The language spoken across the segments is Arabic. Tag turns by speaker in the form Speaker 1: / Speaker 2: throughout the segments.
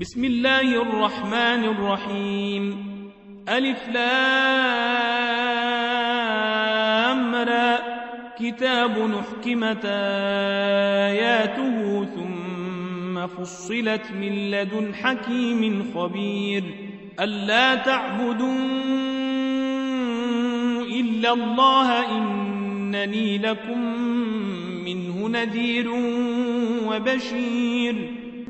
Speaker 1: بسم الله الرحمن الرحيم ألف لامرى كتاب نحكمت آياته ثم فصلت من لدن حكيم خبير ألا تعبدوا إلا الله إنني لكم منه نذير وبشير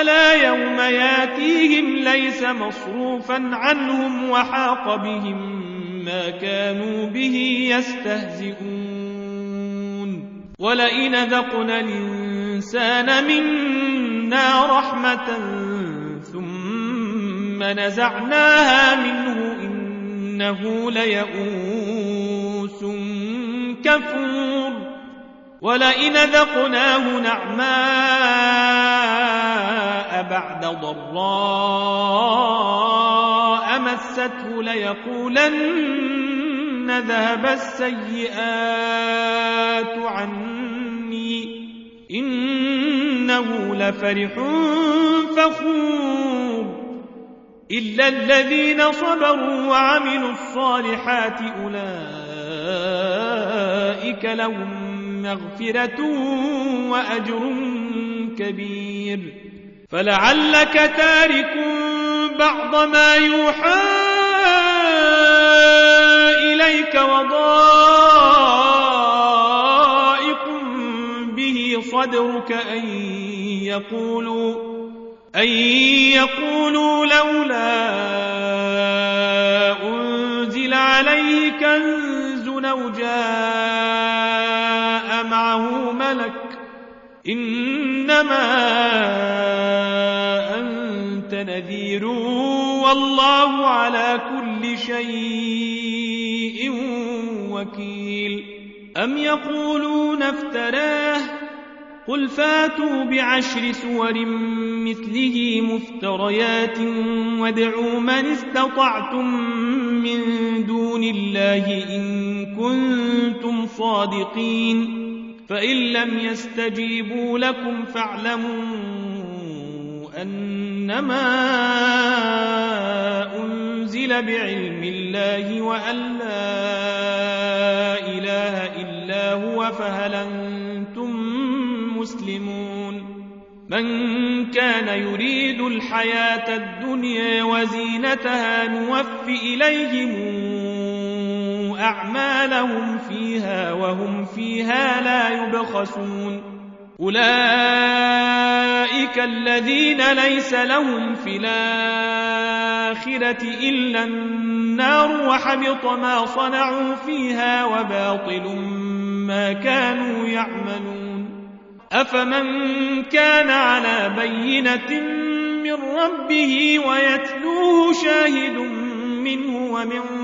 Speaker 1: ألا يوم ياتيهم ليس مصروفا عنهم وحاق بهم ما كانوا به يستهزئون ولئن ذقنا الإنسان منا رحمة ثم نزعناها منه إنه ليئوس كفور ولئن ذقناه نعماء بعد ضراء مسته ليقولن ذهب السيئات عني إنه لفرح فخور إلا الذين صبروا وعملوا الصالحات أولئك لهم مغفرة وأجر كبير فلعلك تارك بعض ما يوحى إليك وضائق به صدرك أن يقولوا أن يقولوا لولا أنزل عليه كنز أو معه ملك إنما أنت نذير والله على كل شيء وكيل أم يقولون افتراه قل فاتوا بعشر سور مثله مفتريات وادعوا من استطعتم من دون الله إن كنتم صادقين فإن لم يستجيبوا لكم فاعلموا أنما أنزل بعلم الله وأن لا إله إلا هو فهل أنتم مسلمون من كان يريد الحياة الدنيا وزينتها نوف إليهم أعمالهم فيها وهم فيها لا يبخسون أولئك الذين ليس لهم في الآخرة إلا النار وحبط ما صنعوا فيها وباطل ما كانوا يعملون أفمن كان على بينة من ربه ويتلوه شاهد منه ومن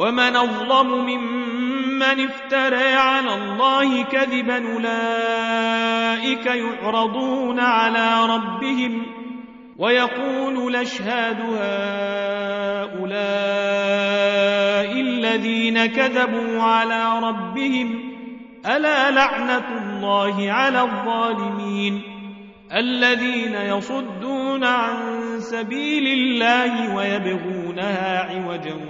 Speaker 1: ومن أظلم ممن افترى على الله كذبا أولئك يعرضون على ربهم ويقول الأشهاد هؤلاء الذين كذبوا على ربهم ألا لعنة الله على الظالمين الذين يصدون عن سبيل الله ويبغونها عوجا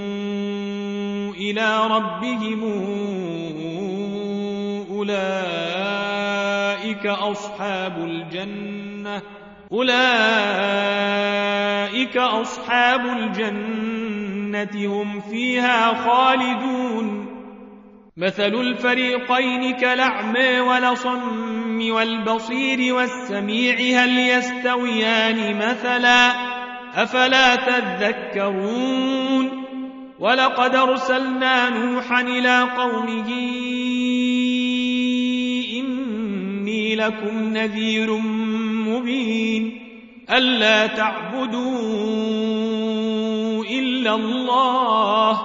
Speaker 1: إلى ربهم أولئك أصحاب الجنة أولئك أصحاب الجنة هم فيها خالدون مثل الفريقين كالأعمى ولصم والبصير والسميع هل يستويان مثلا أفلا تذكرون ولقد ارسلنا نوحا إلى قومه إني لكم نذير مبين ألا تعبدوا إلا الله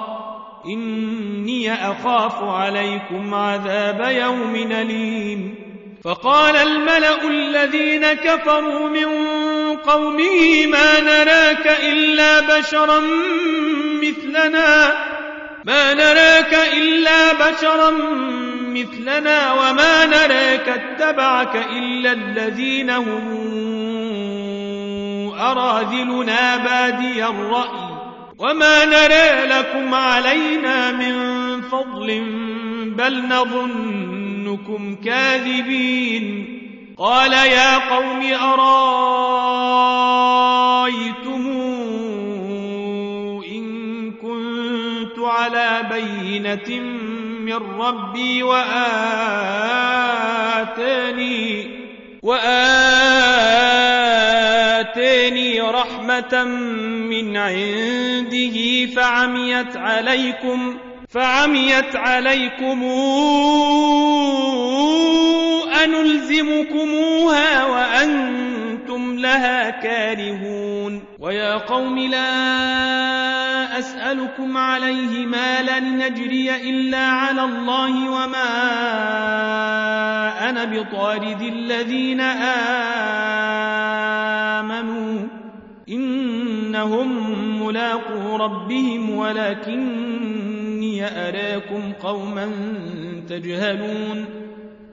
Speaker 1: إني أخاف عليكم عذاب يوم أليم فقال الملأ الذين كفروا من قومه ما نراك إلا بشرا مثلنا ما نراك إلا بشرا مثلنا وما نراك اتبعك إلا الذين هم أراذلنا بادي الرأي وما نرى لكم علينا من فضل بل نظنكم كاذبين قال يا قوم أرايتم على بينة من ربي وآتاني وآتاني رحمة من عنده فعميت عليكم فعميت عليكم أنلزمكموها وأنتم لها كارهون ويا قوم لا أسألكم عليه مالا نجري إلا على الله وما أنا بطارد الذين آمنوا إنهم ملاقو ربهم ولكني أراكم قوما تجهلون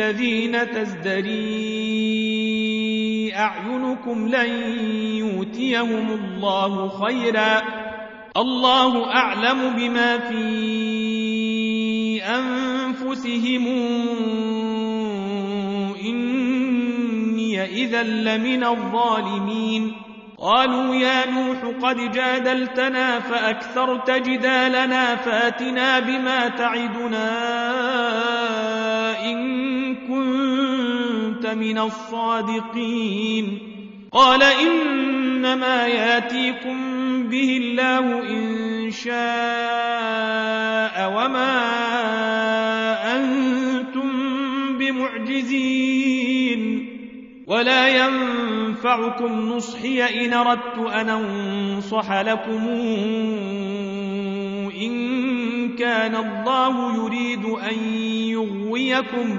Speaker 1: الذين تزدري أعينكم لن يؤتيهم الله خيرا الله أعلم بما في أنفسهم إني إذا لمن الظالمين قالوا يا نوح قد جادلتنا فأكثرت جدالنا فاتنا بما تعدنا إن لمن الصادقين قال إنما ياتيكم به الله إن شاء وما أنتم بمعجزين ولا ينفعكم نصحي إن أردت أن أنصح لكم إن كان الله يريد أن يغويكم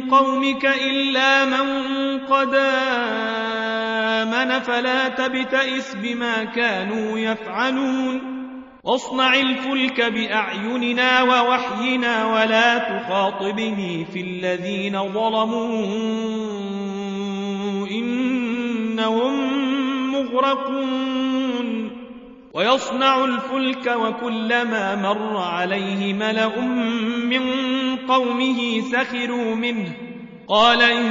Speaker 1: قومك إلا من قد آمن فلا تبتئس بما كانوا يفعلون واصنع الفلك بأعيننا ووحينا ولا تخاطبني في الذين ظلموا إنهم مغرقون ويصنع الفلك وكلما مر عليه ملأ من قومه سخروا منه قال إن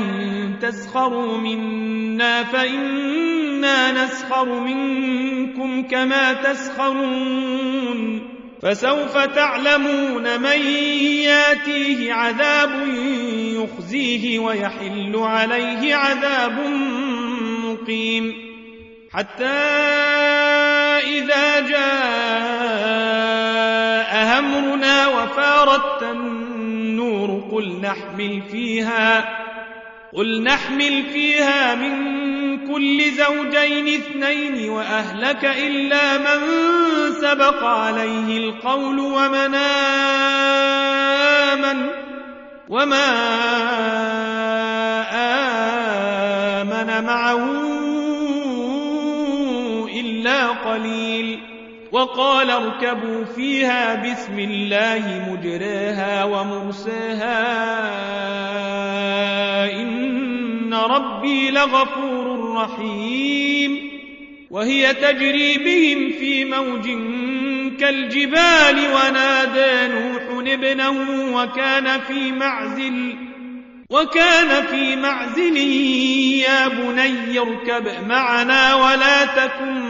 Speaker 1: تسخروا منا فإنا نسخر منكم كما تسخرون فسوف تعلمون من ياتيه عذاب يخزيه ويحل عليه عذاب مقيم حتى إذا جاء أمرنا وفارت النار قل نحمل فيها قل نحمل فيها من كل زوجين اثنين وأهلك إلا من سبق عليه القول ومن آمن وما آمن معه إلا قليل وقال اركبوا فيها بسم الله مجراها ومرساها إن ربي لغفور رحيم وهي تجري بهم في موج كالجبال ونادى نوح ابنه وكان في معزل وكان في معزل يا بني اركب معنا ولا تكن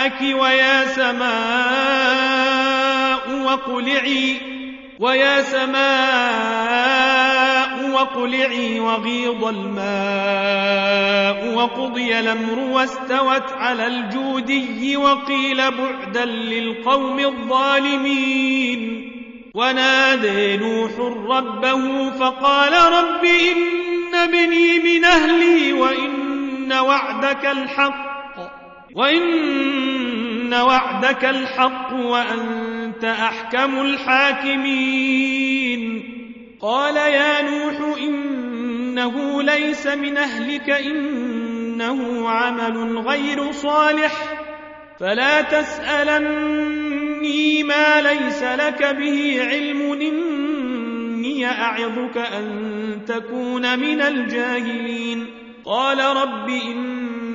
Speaker 1: ماءك ويا سماء وقلعي ويا سماء وقلعي وغيض الماء وقضي الأمر واستوت على الجودي وقيل بعدا للقوم الظالمين ونادى نوح ربه فقال رب إن ابني من أهلي وإن وعدك الحق وإن إن وعدك الحق وأنت أحكم الحاكمين قال يا نوح إنه ليس من أهلك إنه عمل غير صالح فلا تسألني ما ليس لك به علم إني أعظك أن تكون من الجاهلين قال رب إني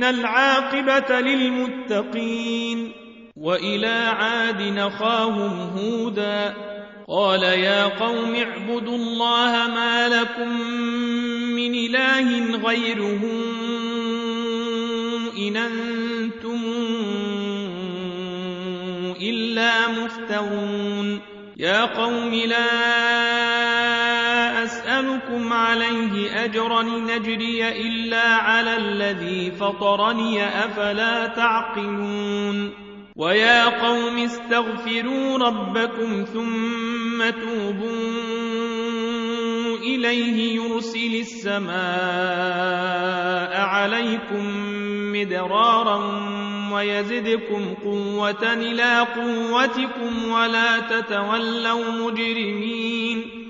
Speaker 1: إن العاقبة للمتقين وإلى عاد نخاهم هودا قال يا قوم اعبدوا الله ما لكم من إله غيره إن أنتم إلا مفترون يا قوم لا لكم عليه أجرا نجري إلا على الذي فطرني أفلا تعقلون ويا قوم استغفروا ربكم ثم توبوا إليه يرسل السماء عليكم مدرارا ويزدكم قوة إلى قوتكم ولا تتولوا مجرمين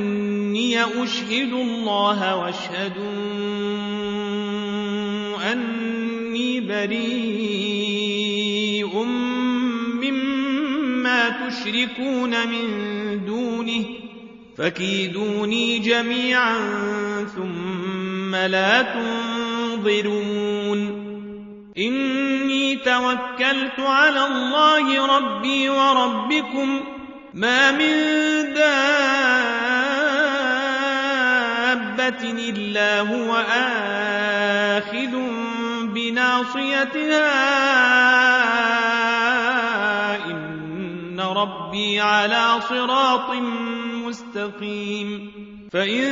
Speaker 1: إني أشهد الله واشهد أني بريء مما تشركون من دونه فكيدوني جميعا ثم لا تنظرون إني توكلت على الله ربي وربكم ما من دار حبة إلا هو آخذ بناصيتها إن ربي على صراط مستقيم فإن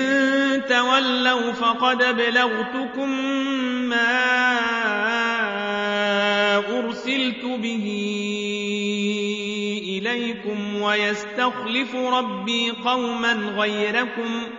Speaker 1: تولوا فقد أَبْلَغْتُكُم ما أرسلت به إليكم ويستخلف ربي قوما غيركم ۖ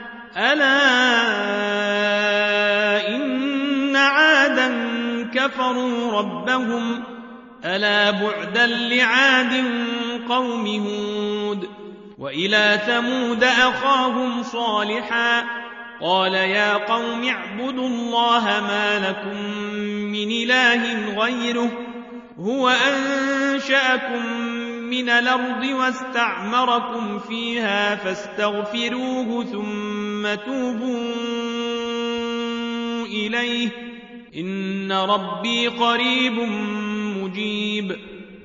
Speaker 1: ألا إن عادا كفروا ربهم ألا بعدا لعاد قوم هود وإلى ثمود أخاهم صالحا قال يا قوم اعبدوا الله ما لكم من إله غيره هو أنشأكم من الأرض واستعمركم فيها فاستغفروه ثم ثم توبوا إليه إن ربي قريب مجيب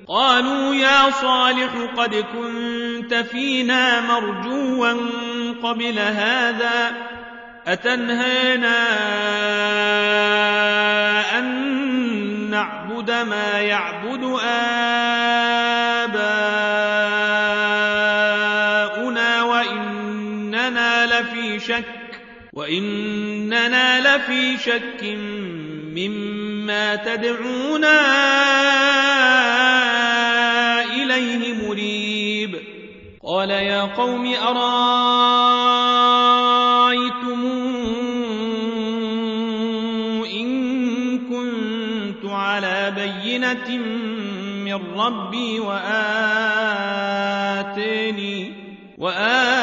Speaker 1: قالوا يا صالح قد كنت فينا مرجوا قبل هذا أتنهانا أن نعبد ما يعبد آباؤنا وإننا لفي شك مما تدعونا إليه مريب قال يا قوم أرايتم إن كنت على بينة من ربي وآتيني وآتيني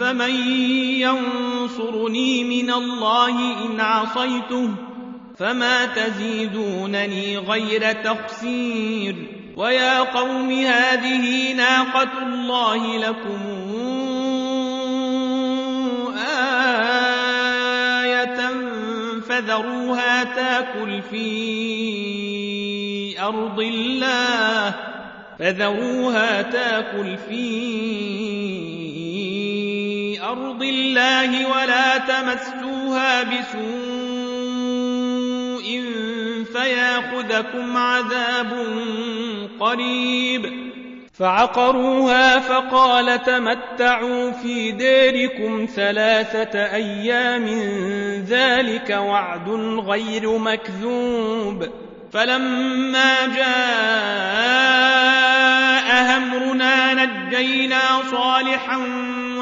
Speaker 1: فمن ينصرني من الله إن عصيته فما تزيدونني غير تخسير ويا قوم هذه ناقة الله لكم آية فذروها تاكل في أرض الله فذروها تاكل في أرض الله ولا تمسوها بسوء فياخذكم عذاب قريب فعقروها فقال تمتعوا في ديركم ثلاثة أيام ذلك وعد غير مكذوب فلما جاء أمرنا نجينا صالحا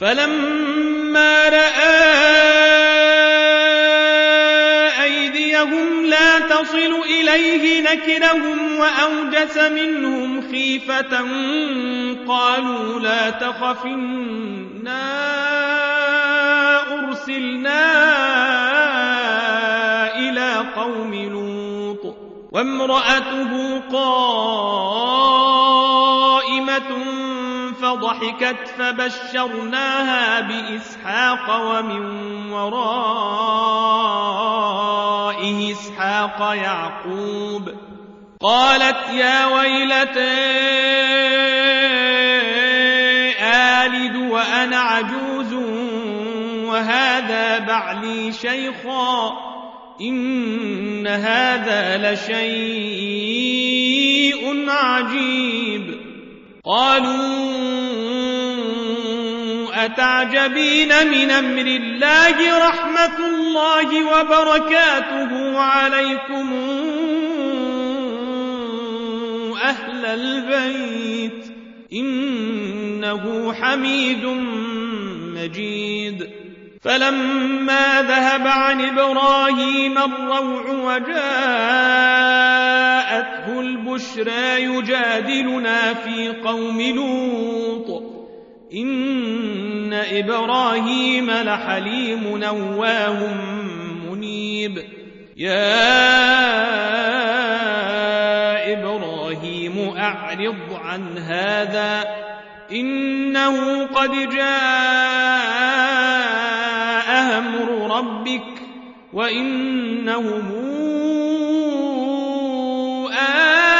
Speaker 1: فلما رأى أيديهم لا تصل إليه نكرهم وأوجس منهم خيفة قالوا لا تخفنا أرسلنا إلى قوم لوط وامرأته قائمة ضحكت فبشرناها بإسحاق ومن وراء إسحاق يعقوب قالت يا ويلتي آلد وأنا عجوز وهذا بعلي شيخا إن هذا لشيء عجيب قالوا أتعجبين من أمر الله رحمة الله وبركاته عليكم أهل البيت إنه حميد مجيد فلما ذهب عن إبراهيم الروع وجاءته البيت البشرى يجادلنا في قوم لوط إن إبراهيم لحليم نواه منيب يا إبراهيم أعرض عن هذا إنه قد جاء أمر ربك وإنهم آل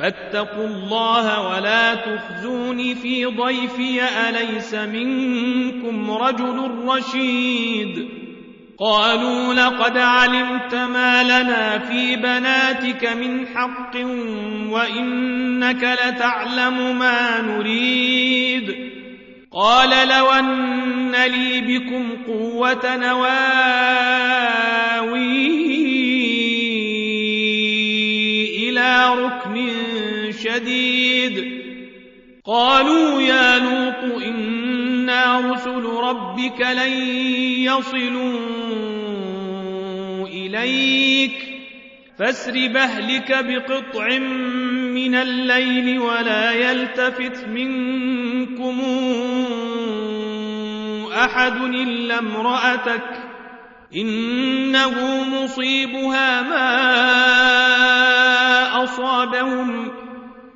Speaker 1: فاتقوا الله ولا تخزوني في ضيفي أليس منكم رجل رشيد قالوا لقد علمت ما لنا في بناتك من حق وإنك لتعلم ما نريد قال لو أن لي بكم قوة نواوي إلى ركن شديد قالوا يا لوط إنا رسل ربك لن يصلوا إليك فاسر بهلك بقطع من الليل ولا يلتفت منكم أحد إلا امرأتك إنه مصيبها ما أصابهم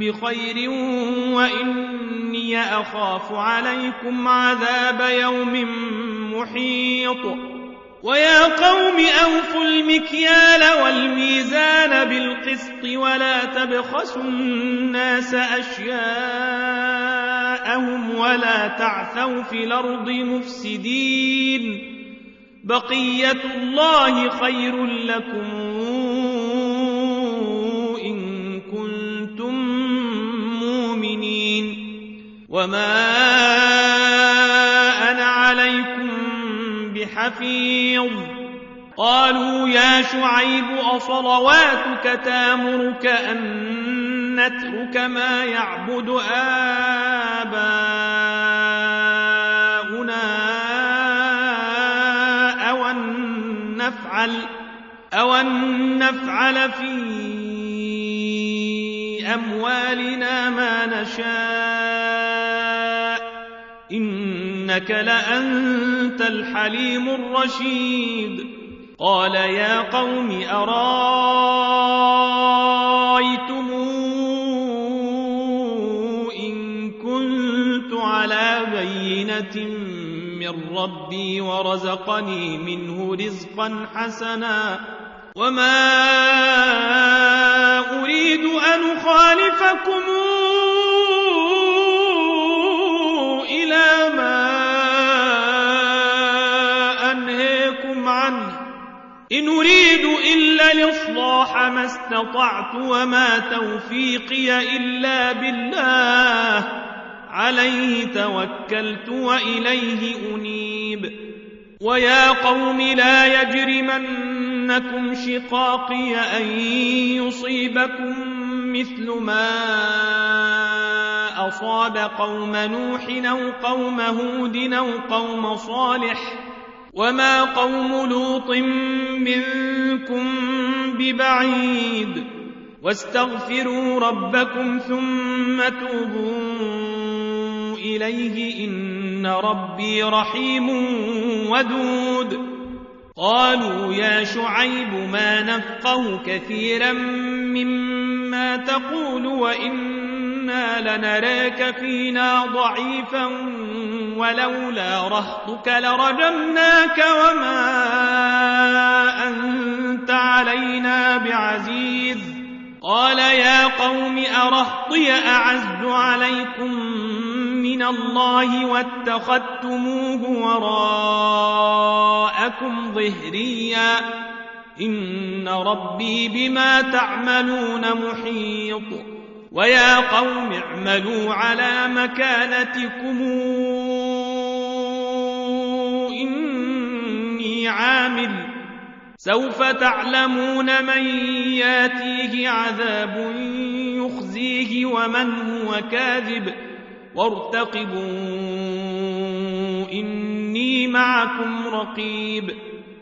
Speaker 1: بخير وإني أخاف عليكم عذاب يوم محيط ويا قوم أوفوا المكيال والميزان بالقسط ولا تبخسوا الناس أشياءهم ولا تعثوا في الأرض مفسدين بقية الله خير لكم وما أنا عليكم بحفيظ قالوا يا شعيب أصلواتك تامرك أن نترك ما يعبد آباؤنا أو أن نفعل, أو أن نفعل في أموالنا ما نشاء إنك لأنت الحليم الرشيد قال يا قوم أرايتم إن كنت على بينة من ربي ورزقني منه رزقا حسنا وما أريد أن أخالفكم إلى ما إن أريد إلا الإصلاح ما استطعت وما توفيقي إلا بالله عليه توكلت وإليه أنيب ويا قوم لا يجرمنكم شقاقي أن يصيبكم مثل ما أصاب قوم نوح أو قوم هود أو قوم صالح ۖ وما قوم لوط منكم ببعيد واستغفروا ربكم ثم توبوا إليه إن ربي رحيم ودود قالوا يا شعيب ما نفقه كثيرا مما تقول وإن إنا لنراك فينا ضعيفا ولولا رهطك لرجمناك وما أنت علينا بعزيز قال يا قوم أرهطي أعز عليكم من الله واتخذتموه وراءكم ظهريا إن ربي بما تعملون محيط ويا قوم اعملوا على مكانتكم إني عامل سوف تعلمون من ياتيه عذاب يخزيه ومن هو كاذب وارتقبوا إني معكم رقيب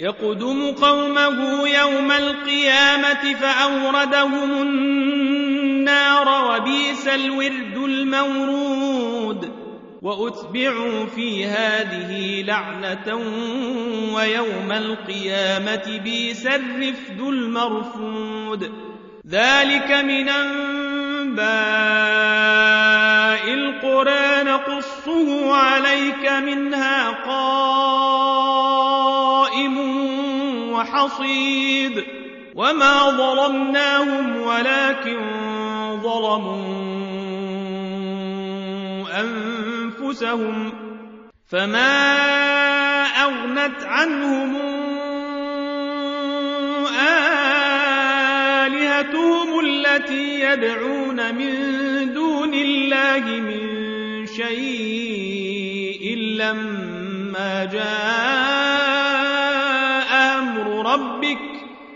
Speaker 1: يقدم قومه يوم القيامة فأوردهم النار وبئس الورد المورود وأتبعوا في هذه لعنة ويوم القيامة بئس الرفد المرفود ذلك من أنباء القرى نقصه عليك منها قال وحصيد وما ظلمناهم ولكن ظلموا أنفسهم فما أغنت عنهم آلهتهم التي يدعون من دون الله من شيء لما جاءوا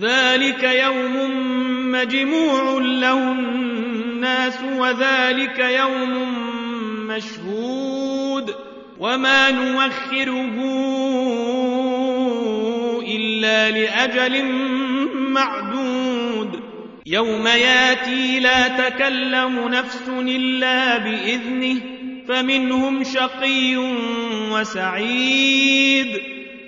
Speaker 1: ذلك يوم مجموع له الناس وذلك يوم مشهود وما نوخره إلا لأجل معدود يوم ياتي لا تكلم نفس إلا بإذنه فمنهم شقي وسعيد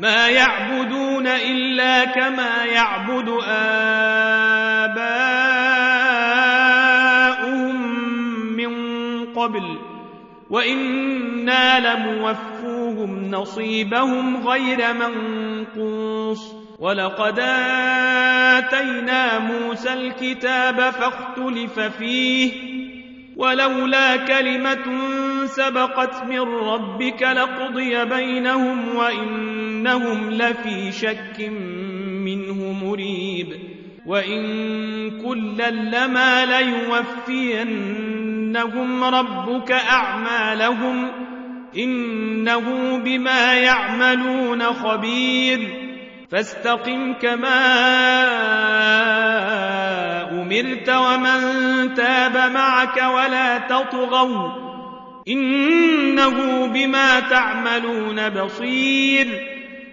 Speaker 1: ما يعبدون إلا كما يعبد آباؤهم من قبل وإنا لموفوهم نصيبهم غير منقوص ولقد آتينا موسى الكتاب فاختلف فيه ولولا كلمة سبقت من ربك لقضي بينهم وإن إنهم لفي شك منه مريب وإن كلا لما ليوفينهم ربك أعمالهم إنه بما يعملون خبير فاستقم كما أمرت ومن تاب معك ولا تطغوا إنه بما تعملون بصير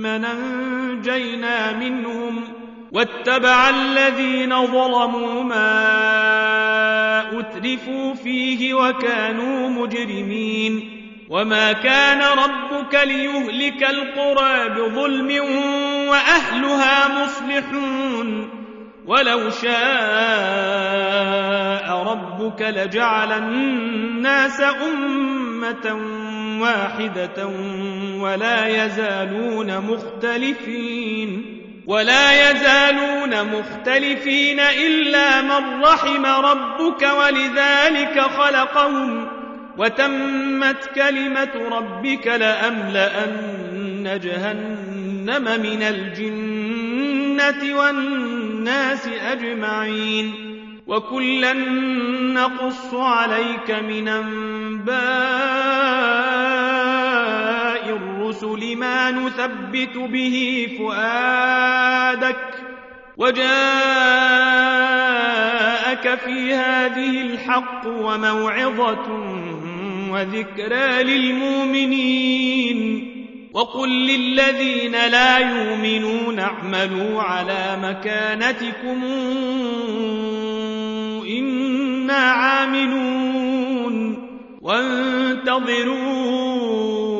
Speaker 1: ثم ننجينا منهم واتبع الذين ظلموا ما أترفوا فيه وكانوا مجرمين وما كان ربك ليهلك القرى بظلم وأهلها مصلحون ولو شاء ربك لجعل الناس أمة واحدة ولا يزالون مختلفين ولا يزالون مختلفين إلا من رحم ربك ولذلك خلقهم وتمت كلمة ربك لأملأن جهنم من الجنة والناس أجمعين وكلا نقص عليك من أنباء بما نثبت به فؤادك وجاءك في هذه الحق وموعظة وذكرى للمؤمنين وقل للذين لا يؤمنون اعملوا على مكانتكم إنا عاملون وانتظرون